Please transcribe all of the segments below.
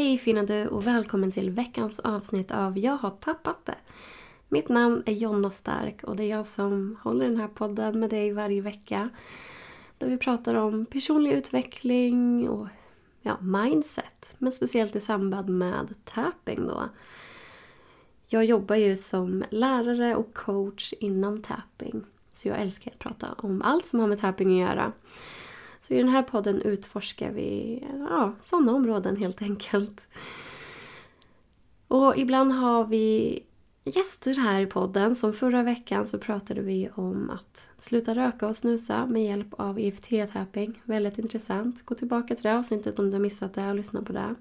Hej fina du och välkommen till veckans avsnitt av Jag har tappat det. Mitt namn är Jonna Stark och det är jag som håller den här podden med dig varje vecka. Där vi pratar om personlig utveckling och ja, mindset. Men speciellt i samband med tapping då. Jag jobbar ju som lärare och coach inom tapping. Så jag älskar att prata om allt som har med tapping att göra. Så i den här podden utforskar vi ja, sådana områden helt enkelt. Och ibland har vi gäster här i podden. Som förra veckan så pratade vi om att sluta röka och snusa med hjälp av EFT-tapping. Väldigt intressant. Gå tillbaka till det avsnittet om du har missat det och lyssna på det.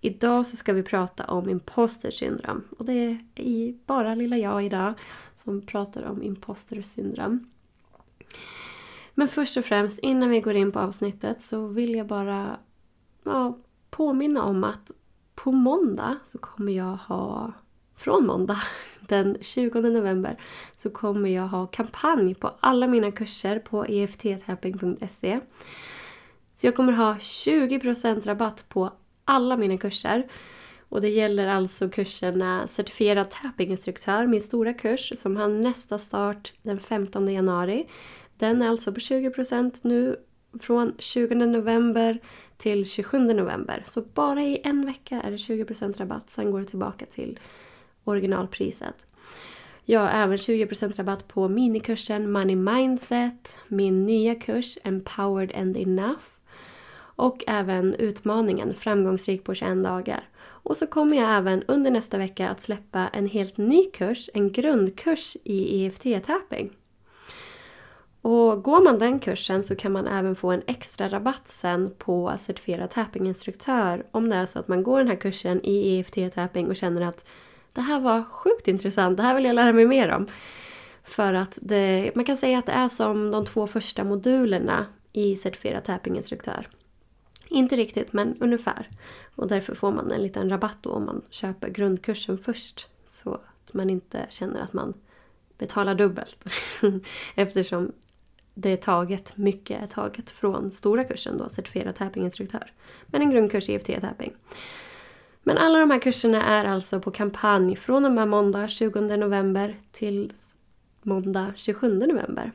Idag så ska vi prata om imposter syndrom. Och det är bara lilla jag idag som pratar om imposter syndrom. Men först och främst, innan vi går in på avsnittet så vill jag bara ja, påminna om att på måndag så kommer jag ha, från måndag den 20 november, så kommer jag ha kampanj på alla mina kurser på efttapping.se. Så jag kommer ha 20% rabatt på alla mina kurser. Och det gäller alltså kurserna Certifierad tappinginstruktör, min stora kurs som har nästa start den 15 januari. Den är alltså på 20% nu från 20 november till 27 november. Så bara i en vecka är det 20% rabatt, sen går det tillbaka till originalpriset. Jag har även 20% rabatt på minikursen Money Mindset, min nya kurs Empowered and Enough och även utmaningen Framgångsrik på 21 dagar. Och så kommer jag även under nästa vecka att släppa en helt ny kurs, en grundkurs i EFT-tapping. Och går man den kursen så kan man även få en extra rabatt sen på certifierad tappinginstruktör om det är så att man går den här kursen i EFT-tapping och känner att det här var sjukt intressant, det här vill jag lära mig mer om. För att det, man kan säga att det är som de två första modulerna i certifierad tappinginstruktör. Inte riktigt, men ungefär. Och därför får man en liten rabatt då om man köper grundkursen först. Så att man inte känner att man betalar dubbelt. Eftersom det är taget, mycket är taget från stora kursen då, certifierad tappinginstruktör. Men en grundkurs i EFT-tapping. Men alla de här kurserna är alltså på kampanj från och med måndag 20 november till måndag 27 november.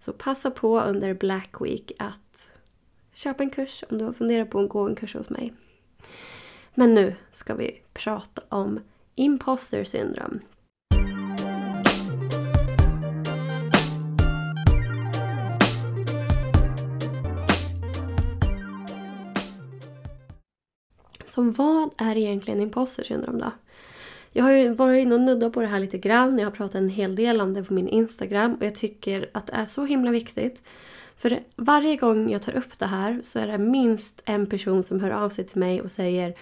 Så passa på under Black Week att köpa en kurs om du har funderat på att gå en kurs hos mig. Men nu ska vi prata om imposter syndrome. Så vad är egentligen imposter syndrom då? Jag har ju varit inne och nuddat på det här lite grann. Jag har pratat en hel del om det på min Instagram och jag tycker att det är så himla viktigt. För varje gång jag tar upp det här så är det minst en person som hör av sig till mig och säger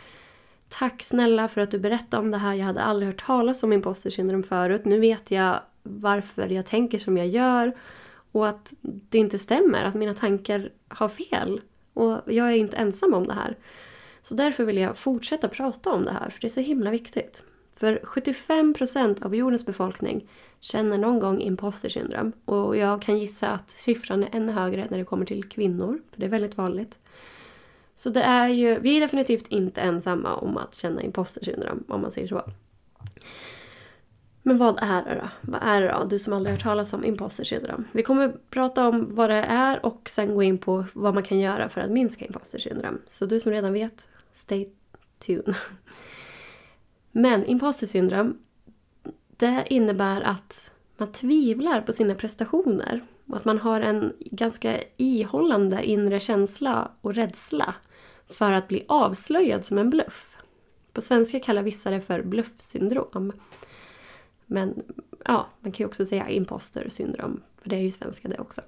Tack snälla för att du berättade om det här. Jag hade aldrig hört talas om imposter syndrom förut. Nu vet jag varför jag tänker som jag gör och att det inte stämmer, att mina tankar har fel. Och jag är inte ensam om det här. Så därför vill jag fortsätta prata om det här, för det är så himla viktigt. För 75% av jordens befolkning känner någon gång imposter syndrom. Och jag kan gissa att siffran är ännu högre när det kommer till kvinnor, för det är väldigt vanligt. Så det är ju, vi är definitivt inte ensamma om att känna imposter syndrom, om man säger så. Men vad är det då? Vad är det då? Du som aldrig hört talas om imposter syndrom. Vi kommer prata om vad det är och sen gå in på vad man kan göra för att minska imposter syndrom. Så du som redan vet, stay tuned. Men imposter syndrom, det innebär att man tvivlar på sina prestationer. Och att man har en ganska ihållande inre känsla och rädsla för att bli avslöjad som en bluff. På svenska kallar vissa det för bluffsyndrom. Men ja, man kan ju också säga imposter syndrom, för det är ju svenska det också.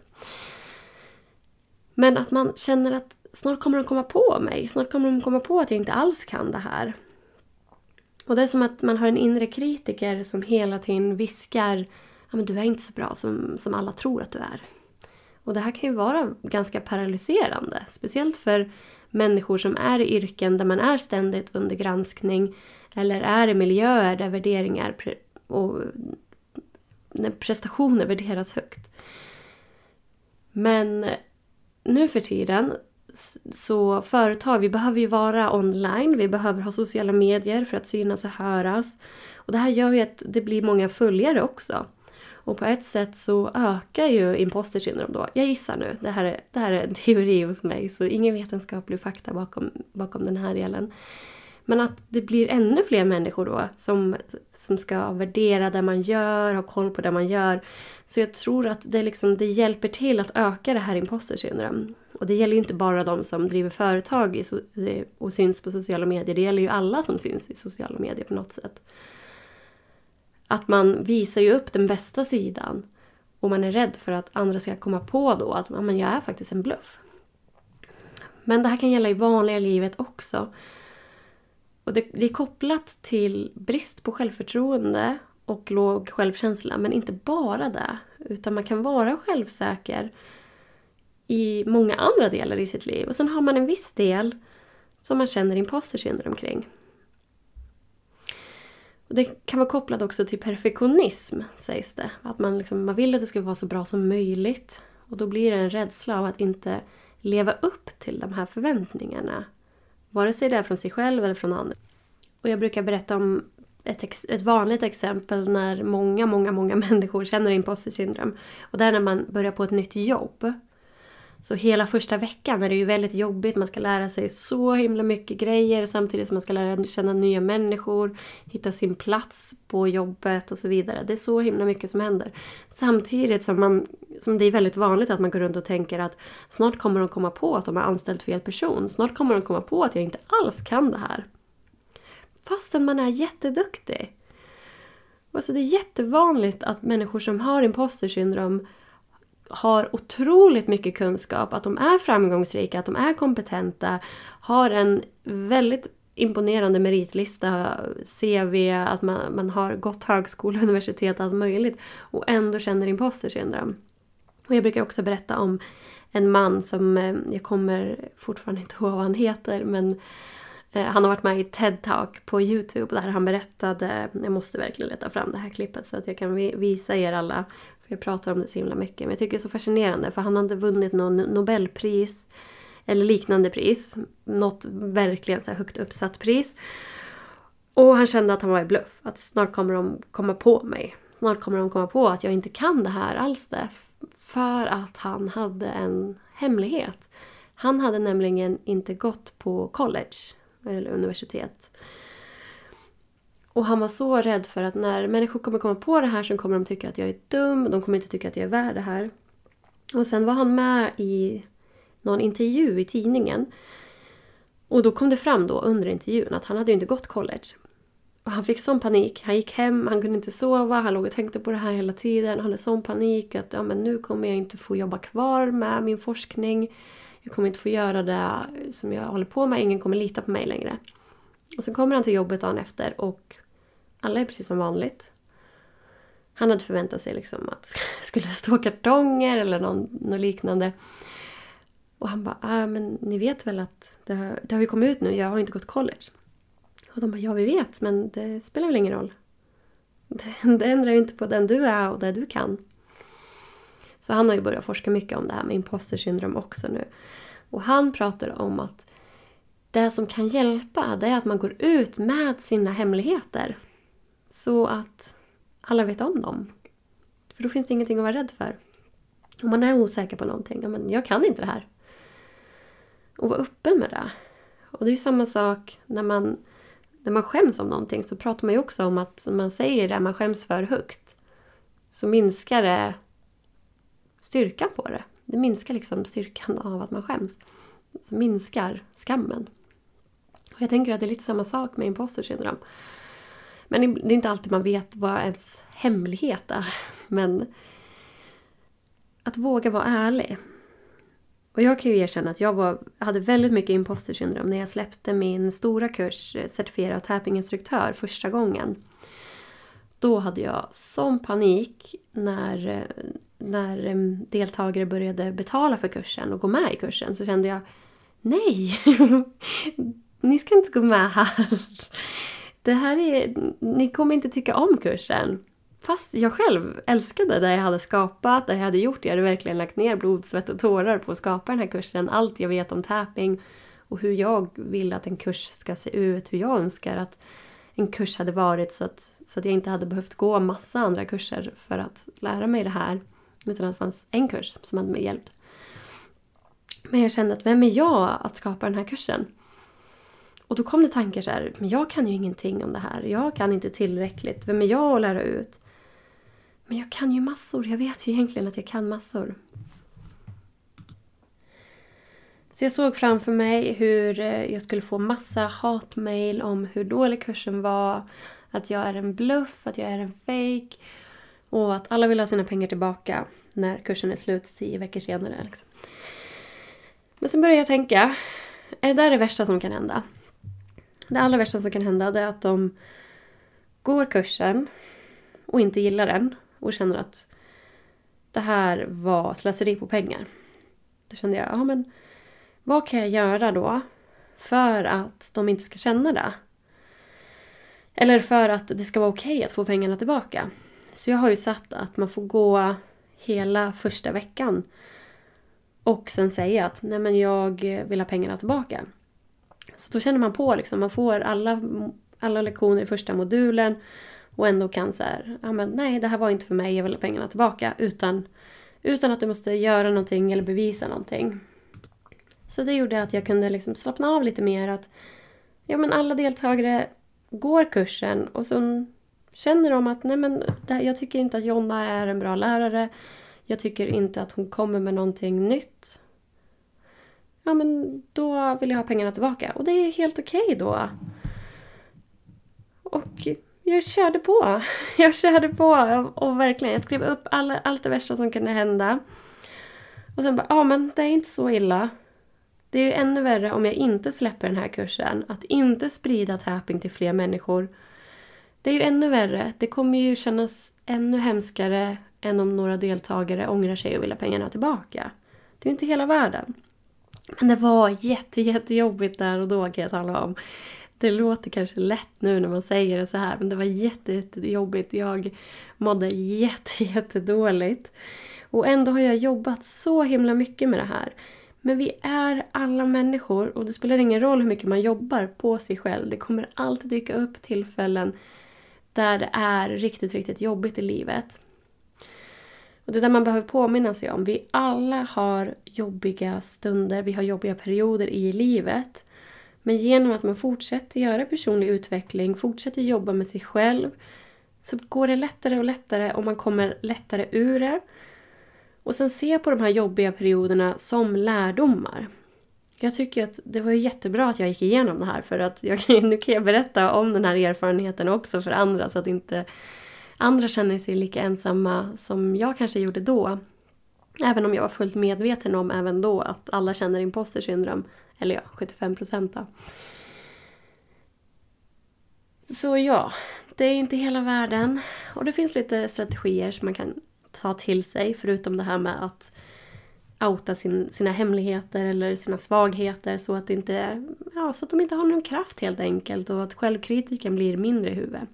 Men att man känner att snart kommer de komma på mig. Snart kommer de komma på att jag inte alls kan det här. Och det är som att man har en inre kritiker som hela tiden viskar ja, men du är inte så bra som, som alla tror att du är. Och det här kan ju vara ganska paralyserande. Speciellt för människor som är i yrken där man är ständigt under granskning eller är i miljöer där värderingar och när prestationer värderas högt. Men nu för tiden så företag, vi behöver ju vara online, vi behöver ha sociala medier för att synas och höras. Och det här gör ju att det blir många följare också. Och på ett sätt så ökar ju imposter syndrom då. Jag gissar nu, det här är, det här är en teori hos mig så ingen vetenskaplig fakta bakom, bakom den här delen. Men att det blir ännu fler människor då som, som ska värdera det man gör, ha koll på det man gör. Så jag tror att det, liksom, det hjälper till att öka det här imposter. Och det gäller ju inte bara de som driver företag i, och syns på sociala medier. Det gäller ju alla som syns i sociala medier på något sätt. Att man visar ju upp den bästa sidan. Och man är rädd för att andra ska komma på då att men jag är faktiskt en bluff. Men det här kan gälla i vanliga livet också. Och det, det, är kopplat till brist på självförtroende och låg självkänsla, men inte bara det. Utan man kan vara självsäker i många andra delar i sitt liv. Och sen har man en viss del som man känner imposter syndrom kring. Och det kan vara kopplat också till perfektionism, sägs det. Att man, liksom, man vill att det ska vara så bra som möjligt. Och då blir det en rädsla av att inte leva upp till de här förväntningarna. Vare sig det är från sig själv eller från andra. Och jag brukar berätta om ett, ett vanligt exempel när många, många, många människor känner imposter syndrom. Och det är när man börjar på ett nytt jobb. Så hela första veckan är det ju väldigt jobbigt. Man ska lära sig så himla mycket grejer samtidigt som man ska lära känna nya människor, hitta sin plats på jobbet och så vidare. Det är så himla mycket som händer. Samtidigt som, man, som det är väldigt vanligt att man går runt och tänker att snart kommer de komma på att de har anställt fel person. Snart kommer de komma på att jag inte alls kan det här. Fastän man är jätteduktig. Alltså det är jättevanligt att människor som har imposter syndrom har otroligt mycket kunskap, att de är framgångsrika, att de är kompetenta, har en väldigt imponerande meritlista, CV, att man, man har gått högskola, universitet, allt möjligt och ändå känner imposter syndrom. Och jag brukar också berätta om en man som, eh, jag kommer fortfarande inte ihåg vad han heter, men eh, han har varit med i TED-talk på Youtube där han berättade, jag måste verkligen leta fram det här klippet så att jag kan visa er alla för jag pratar om det så himla mycket. Men jag tycker det är så fascinerande för han hade vunnit någon Nobelpris eller liknande pris. Något verkligen så högt uppsatt pris. Och han kände att han var i bluff. Att snart kommer de komma på mig. Snart kommer de komma på att jag inte kan det här alls det. För att han hade en hemlighet. Han hade nämligen inte gått på college eller universitet. Och han var så rädd för att när människor kommer komma på det här så kommer de tycka att jag är dum, de kommer inte tycka att jag är värd det här. Och sen var han med i någon intervju i tidningen. Och då kom det fram då under intervjun att han hade ju inte gått college. Och han fick sån panik. Han gick hem, han kunde inte sova, han låg och tänkte på det här hela tiden. Han hade sån panik att ja, men nu kommer jag inte få jobba kvar med min forskning. Jag kommer inte få göra det som jag håller på med, ingen kommer lita på mig längre. Och sen kommer han till jobbet dagen efter och alla är precis som vanligt. Han hade förväntat sig liksom att det skulle stå kartonger eller någon, något liknande. Och han bara, äh, men ni vet väl att det har, det har ju kommit ut nu, jag har inte gått college. Och de bara, ja vi vet, men det spelar väl ingen roll. Det, det ändrar ju inte på den du är och det du kan. Så han har ju börjat forska mycket om det här med imposter syndrom också nu. Och han pratar om att det som kan hjälpa, det är att man går ut med sina hemligheter. Så att alla vet om dem. För då finns det ingenting att vara rädd för. Om man är osäker på någonting, ja, men jag kan inte det här. Och vara öppen med det. Och det är ju samma sak när man, när man skäms om någonting så pratar man ju också om att när man säger det man skäms för högt så minskar det styrkan på det. Det minskar liksom styrkan av att man skäms. Så minskar skammen. Och jag tänker att det är lite samma sak med imposter syndrom. Men det är inte alltid man vet vad ens hemlighet är. Men att våga vara ärlig. Och jag kan ju erkänna att jag var, hade väldigt mycket imposter syndrom när jag släppte min stora kurs eh, certifierad tappinginstruktör första gången. Då hade jag sån panik när, eh, när eh, deltagare började betala för kursen och gå med i kursen. Så kände jag Nej! Ni ska inte gå med här det här är, ni kommer inte tycka om kursen. Fast jag själv älskade det jag hade skapat, det jag hade gjort. Jag hade verkligen lagt ner blod, svett och tårar på att skapa den här kursen. Allt jag vet om tapping och hur jag vill att en kurs ska se ut, hur jag önskar att en kurs hade varit så att, så att jag inte hade behövt gå massa andra kurser för att lära mig det här. Utan att det fanns en kurs som hade mig hjälpt. Men jag kände att vem är jag att skapa den här kursen? Och då kom det tankar så här, men jag kan ju ingenting om det här. Jag kan inte tillräckligt. Vem är jag att lära ut? Men jag kan ju massor. Jag vet ju egentligen att jag kan massor. Så jag såg framför mig hur eh, jag skulle få massa hatmejl om hur dålig kursen var. Att jag är en bluff, att jag är en fake Och att alla vill ha sina pengar tillbaka när kursen är slut tio veckor senare. Liksom. Men sen började jag tänka, är det där det värsta som kan hända? Det allra värsta som kan hända är att de går kursen och inte gillar den och känner att det här var slöseri på pengar. Då kände jag, ja men vad kan jag göra då för att de inte ska känna det? Eller för att det ska vara okej okay att få pengarna tillbaka. Så jag har ju satt att man får gå hela första veckan och sen säga att nej men jag vill ha pengarna tillbaka. Så då känner man på liksom, man får alla, alla lektioner i första modulen och ändå kan så här, ja men nej det här var inte för mig, jag vill ha pengarna tillbaka. Utan, utan att du måste göra någonting eller bevisa någonting. Så det gjorde att jag kunde liksom slappna av lite mer. att ja men Alla deltagare går kursen och så känner de att nej men jag tycker inte att Jonna är en bra lärare. Jag tycker inte att hon kommer med någonting nytt. Ja men då vill jag ha pengarna tillbaka. Och det är helt okej okay då. Och jag körde på. Jag körde på och verkligen, jag skrev upp all, allt det värsta som kunde hända. Och sen bara, ja men det är inte så illa. Det är ju ännu värre om jag inte släpper den här kursen. Att inte sprida tapping till fler människor. Det är ju ännu värre. Det kommer ju kännas ännu hemskare än om några deltagare ångrar sig och vill ha pengarna tillbaka. Det är ju inte hela världen. Men det var jätte, jättejobbigt där och då kan jag tala om. Det låter kanske lätt nu när man säger det så här men det var jätte, jättejobbigt. Jag mådde jätte, jättedåligt. Och ändå har jag jobbat så himla mycket med det här. Men vi är alla människor och det spelar ingen roll hur mycket man jobbar på sig själv. Det kommer alltid dyka upp tillfällen där det är riktigt, riktigt jobbigt i livet. Och det är där man behöver påminna sig om. Vi alla har jobbiga stunder, vi har jobbiga perioder i livet. Men genom att man fortsätter göra personlig utveckling, fortsätter jobba med sig själv, så går det lättare och lättare och man kommer lättare ur det. Och sen se på de här jobbiga perioderna som lärdomar. Jag tycker att det var jättebra att jag gick igenom det här för att jag, nu kan jag berätta om den här erfarenheten också för andra så att inte andra känner sig lika ensamma som jag kanske gjorde då. Även om jag var fullt medveten om även då att alla känner imposter syndrom. Eller ja, 75 procent då. Så ja, det är inte hela världen. Och det finns lite strategier som man kan ta till sig förutom det här med att outa sin, sina hemligheter eller sina svagheter så att, inte, ja, så att de inte har någon kraft helt enkelt och att självkritiken blir mindre i huvudet.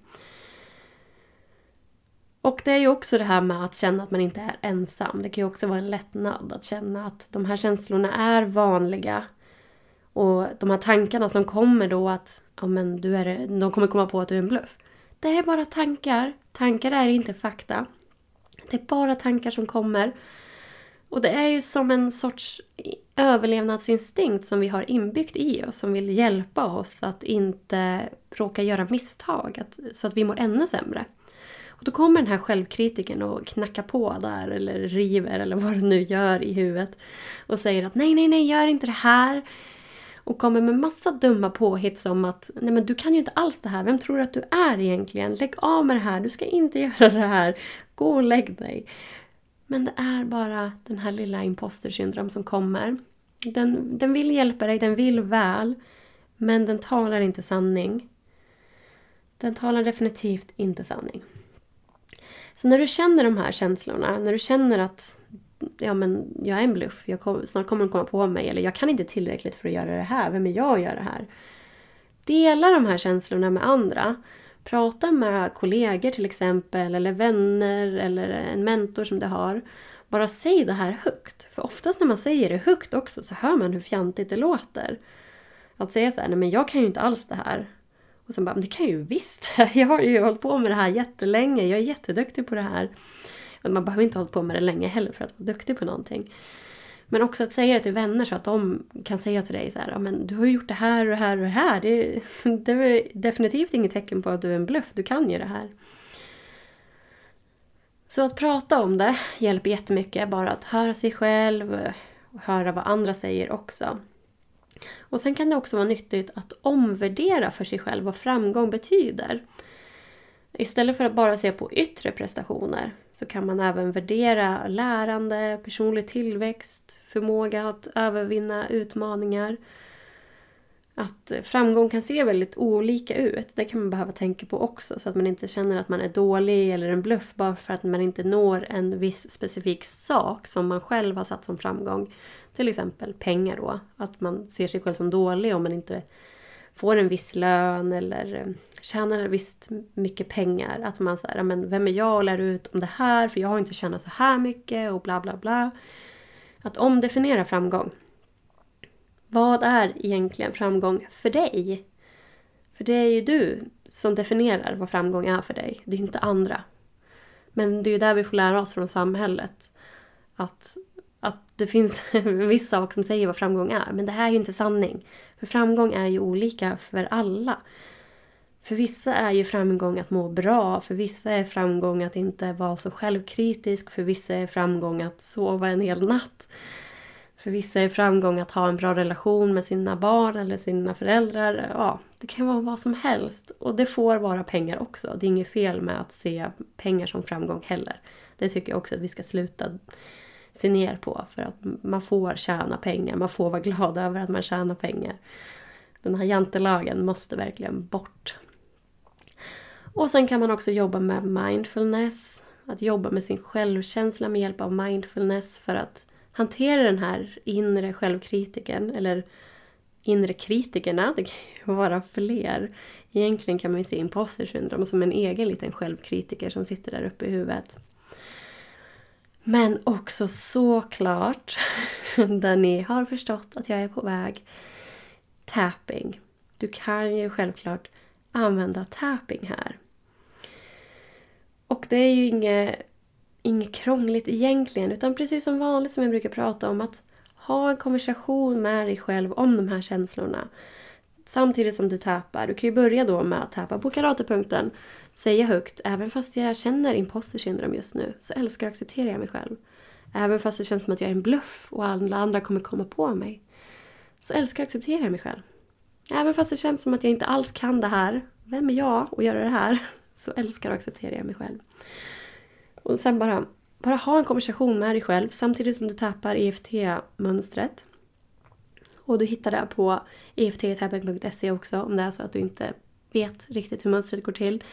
Och det är ju också det här med att känna att man inte är ensam. Det kan ju också vara en lättnad att känna att de här känslorna är vanliga. Och de här tankarna som kommer då att ja, men du är, de kommer komma på att du är en bluff. Det är bara tankar. Tankar är inte fakta. Det är bara tankar som kommer. Och det är ju som en sorts överlevnadsinstinkt som vi har inbyggt i oss som vill hjälpa oss att inte råka göra misstag att, så att vi mår ännu sämre. Och då kommer den här självkritiken och knackar på där eller river eller vad det nu gör i huvudet och säger att nej, nej, nej, gör inte det här. Och kommer med massa dumma påhitt som att nej men du kan ju inte alls det här. Vem tror du att du är egentligen? Lägg av med det här. Du ska inte göra det här. Gå och lägg dig. Men det är bara den här lilla impostersyndrom som kommer. Den, den vill hjälpa dig, den vill väl. Men den talar inte sanning. Den talar definitivt inte sanning. Så när du känner de här känslorna, när du känner att ja, men jag är en bluff, jag kom, snart kommer de komma på mig eller jag kan inte tillräckligt för att göra det här, vem är jag att göra det här? Dela de här känslorna med andra. Prata med kollegor till exempel, eller vänner eller en mentor som du har. Bara säg det här högt. För oftast när man säger det högt också så hör man hur fjantigt det låter. Att säga så här, nej men jag kan ju inte alls det här. Och sen bara, det kan jag ju visst. Jag har ju hållit på med det här jättelänge. Jag är jätteduktig på det här. Man behöver inte ha hållit på med det länge heller för att vara duktig på någonting. Men också att säga det till vänner så att de kan säga till dig så här, men du har ju gjort det här och det här och det här. Det, det är definitivt inget tecken på att du är en bluff, du kan ju det här. Så att prata om det hjälper jättemycket, bara att höra sig själv och höra vad andra säger också. Och sen kan det också vara nyttigt att omvärdera för sig själv vad framgång betyder. Istället för att bara se på yttre prestationer så kan man även värdera lärande, personlig tillväxt, förmåga att övervinna utmaningar. Att eh, framgång kan se väldigt olika ut. Det kan man behöva tänka på också så att man inte känner att man är dålig eller en bluff bara för att man inte når en viss specifik sak som man själv har satt som framgång. Till exempel pengar då. Att man ser sig själv som dålig om man inte får en viss lön eller eh, tjänar visst mycket pengar. Att man säger, men vem är jag och lär ut om det här för jag har inte tjänat så här mycket och bla bla bla. Att omdefiniera framgång. Vad är egentligen framgång för dig? För det är ju du som definierar vad framgång är för dig. Det är inte andra. Men det är ju där vi får lära oss från samhället. Att att det finns en viss sak som säger vad framgång är. Men det här är ju inte sanning. För framgång är ju olika för alla. För vissa är ju framgång att må bra, för vissa är framgång att inte vara så självkritisk, för vissa är framgång att sova en hel natt. För vissa är framgång att ha en bra relation med sina barn eller sina föräldrar. Ja, det kan vara vad som helst. Och det får vara pengar också. Det är inget fel med att se pengar som framgång heller. Det tycker jag också att vi ska sluta se ner på. För att man får tjäna pengar, man får vara glad över att man tjänar pengar. Den här jantelagen måste verkligen bort. Och sen kan man också jobba med mindfulness. Att jobba med sin självkänsla med hjälp av mindfulness för att hantera den här inre självkritiken eller inre kritikerna, det kan ju vara fler. Egentligen kan man ju se imposter syndrom som en egen liten självkritiker som sitter där uppe i huvudet. Men också såklart, där ni har förstått att jag är på väg, tapping. Du kan ju självklart använda tapping här. Och det är ju inget, inget krångligt egentligen, utan precis som vanligt som jag brukar prata om att ha en konversation med dig själv om de här känslorna. Samtidigt som du täpar. Du kan ju börja då med att täpa på karatepunkten. Säga högt, även fast jag känner imposter syndrom just nu, så älskar och accepterar jag mig själv. Även fast det känns som att jag är en bluff och alla andra kommer komma på mig. Så älskar och accepterar jag mig själv. Även fast det känns som att jag inte alls kan det här. Vem är jag att göra det här? Så älskar och accepterar jag mig själv. Och sen bara, bara ha en konversation med dig själv samtidigt som du tappar EFT-mönstret. Och du hittar det på efttapping.se också om det är så att du inte vet riktigt hur mönstret går till.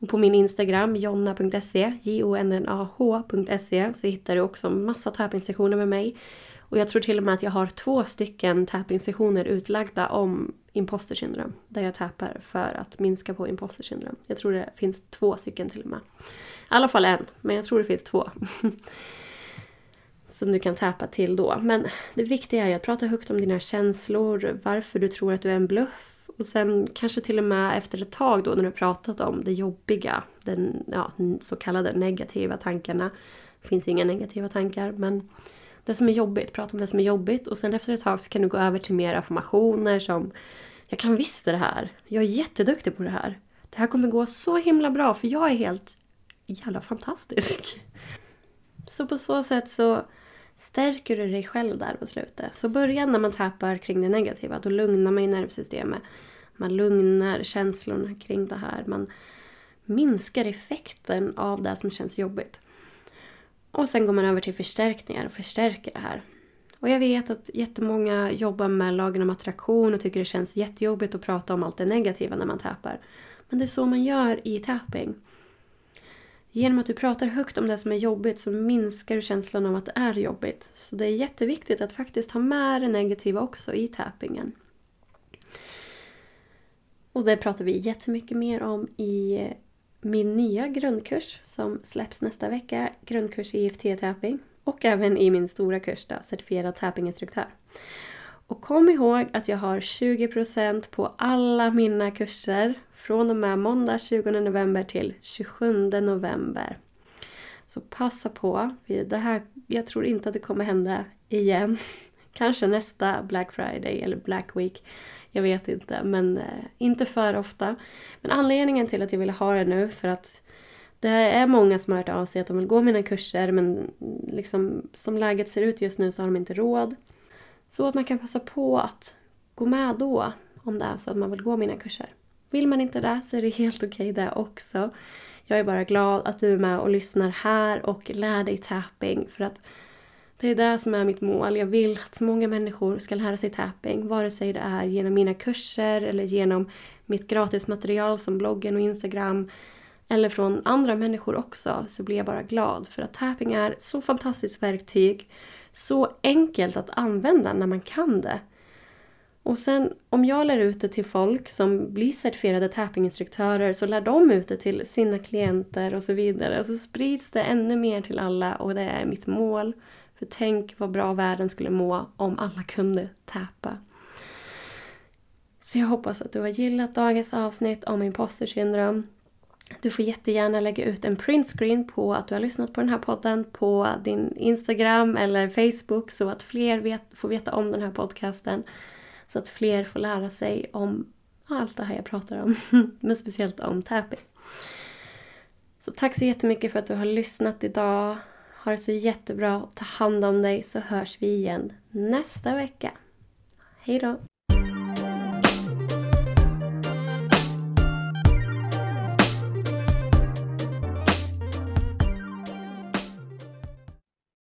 Och på min Instagram, jonna.se, j-o-n-n-a-h.se, så hittar du också massa tappingsektioner med mig. Och jag tror till och med att jag har två stycken tapping-sessioner utlagda om imposter syndrom. Där jag tappar för att minska på imposter syndrom. Jag tror det finns två stycken till och med. I alla fall en, men jag tror det finns två. som du kan täpa till då. Men det viktiga är att prata högt om dina känslor, varför du tror att du är en bluff och sen kanske till och med efter ett tag då när du pratat om det jobbiga, den ja, så kallade negativa tankarna. Det finns inga negativa tankar men det som är jobbigt, prata om det som är jobbigt och sen efter ett tag så kan du gå över till mer affirmationer som Jag kan visst det här, jag är jätteduktig på det här. Det här kommer gå så himla bra för jag är helt jävla fantastisk. Så på så sätt så stärker du dig själv där på slutet. Så börja när man tappar kring det negativa, då lugnar man ju nervsystemet. Man lugnar känslorna kring det här. Man minskar effekten av det som känns jobbigt. Och sen går man över till förstärkningar och förstärker det här. Och jag vet att jättemånga jobbar med lagen om attraktion och tycker det känns jättejobbigt att prata om allt det negativa när man tappar. Men det är så man gör i tapping. Genom att du pratar högt om det som är jobbigt så minskar du känslan av att det är jobbigt. Så det är jätteviktigt att faktiskt ha med det negativa också i tappingen. Och det pratar vi jättemycket mer om i min nya grundkurs som släpps nästa vecka. Grundkurs i IFT-tapping. Och även i min stora kurs då, certifierad tappinginstruktör. Och kom ihåg att jag har 20% på alla mina kurser från och med måndag 20 november till 27 november. Så passa på. Det här, jag tror inte att det kommer hända igen. Kanske nästa Black Friday eller Black Week. Jag vet inte, men eh, inte för ofta. Men anledningen till att jag ville ha det nu för att det är många som har hört av sig att de vill gå mina kurser men mm, liksom, som läget ser ut just nu så har de inte råd. Så att man kan passa på att gå med då om det är så att man vill gå mina kurser. Vill man inte det så är det helt okej okay det också. Jag är bara glad att du är med och lyssnar här och lär dig tapping för att det är det som är mitt mål. Jag vill att så många människor ska lära sig tapping, vare sig det är genom mina kurser eller genom mitt gratismaterial som bloggen och Instagram eller från andra människor också så blir jag bara glad för att tapping är så fantastiskt verktyg. Så enkelt att använda när man kan det. Och sen om jag lär ut det till folk som blir certifierade tappinginstruktörer så lär de ut det till sina klienter och så vidare. Och så sprids det ännu mer till alla och det är mitt mål. För tänk vad bra världen skulle må om alla kunde täpa. Så jag hoppas att du har gillat dagens avsnitt om imposter syndrom. Du får jättegärna lägga ut en printscreen på att du har lyssnat på den här podden på din Instagram eller Facebook så att fler vet, får veta om den här podcasten. Så att fler får lära sig om allt det här jag pratar om. Men speciellt om tapping. Så tack så jättemycket för att du har lyssnat idag. Ha det så jättebra. Ta hand om dig så hörs vi igen nästa vecka. Hejdå!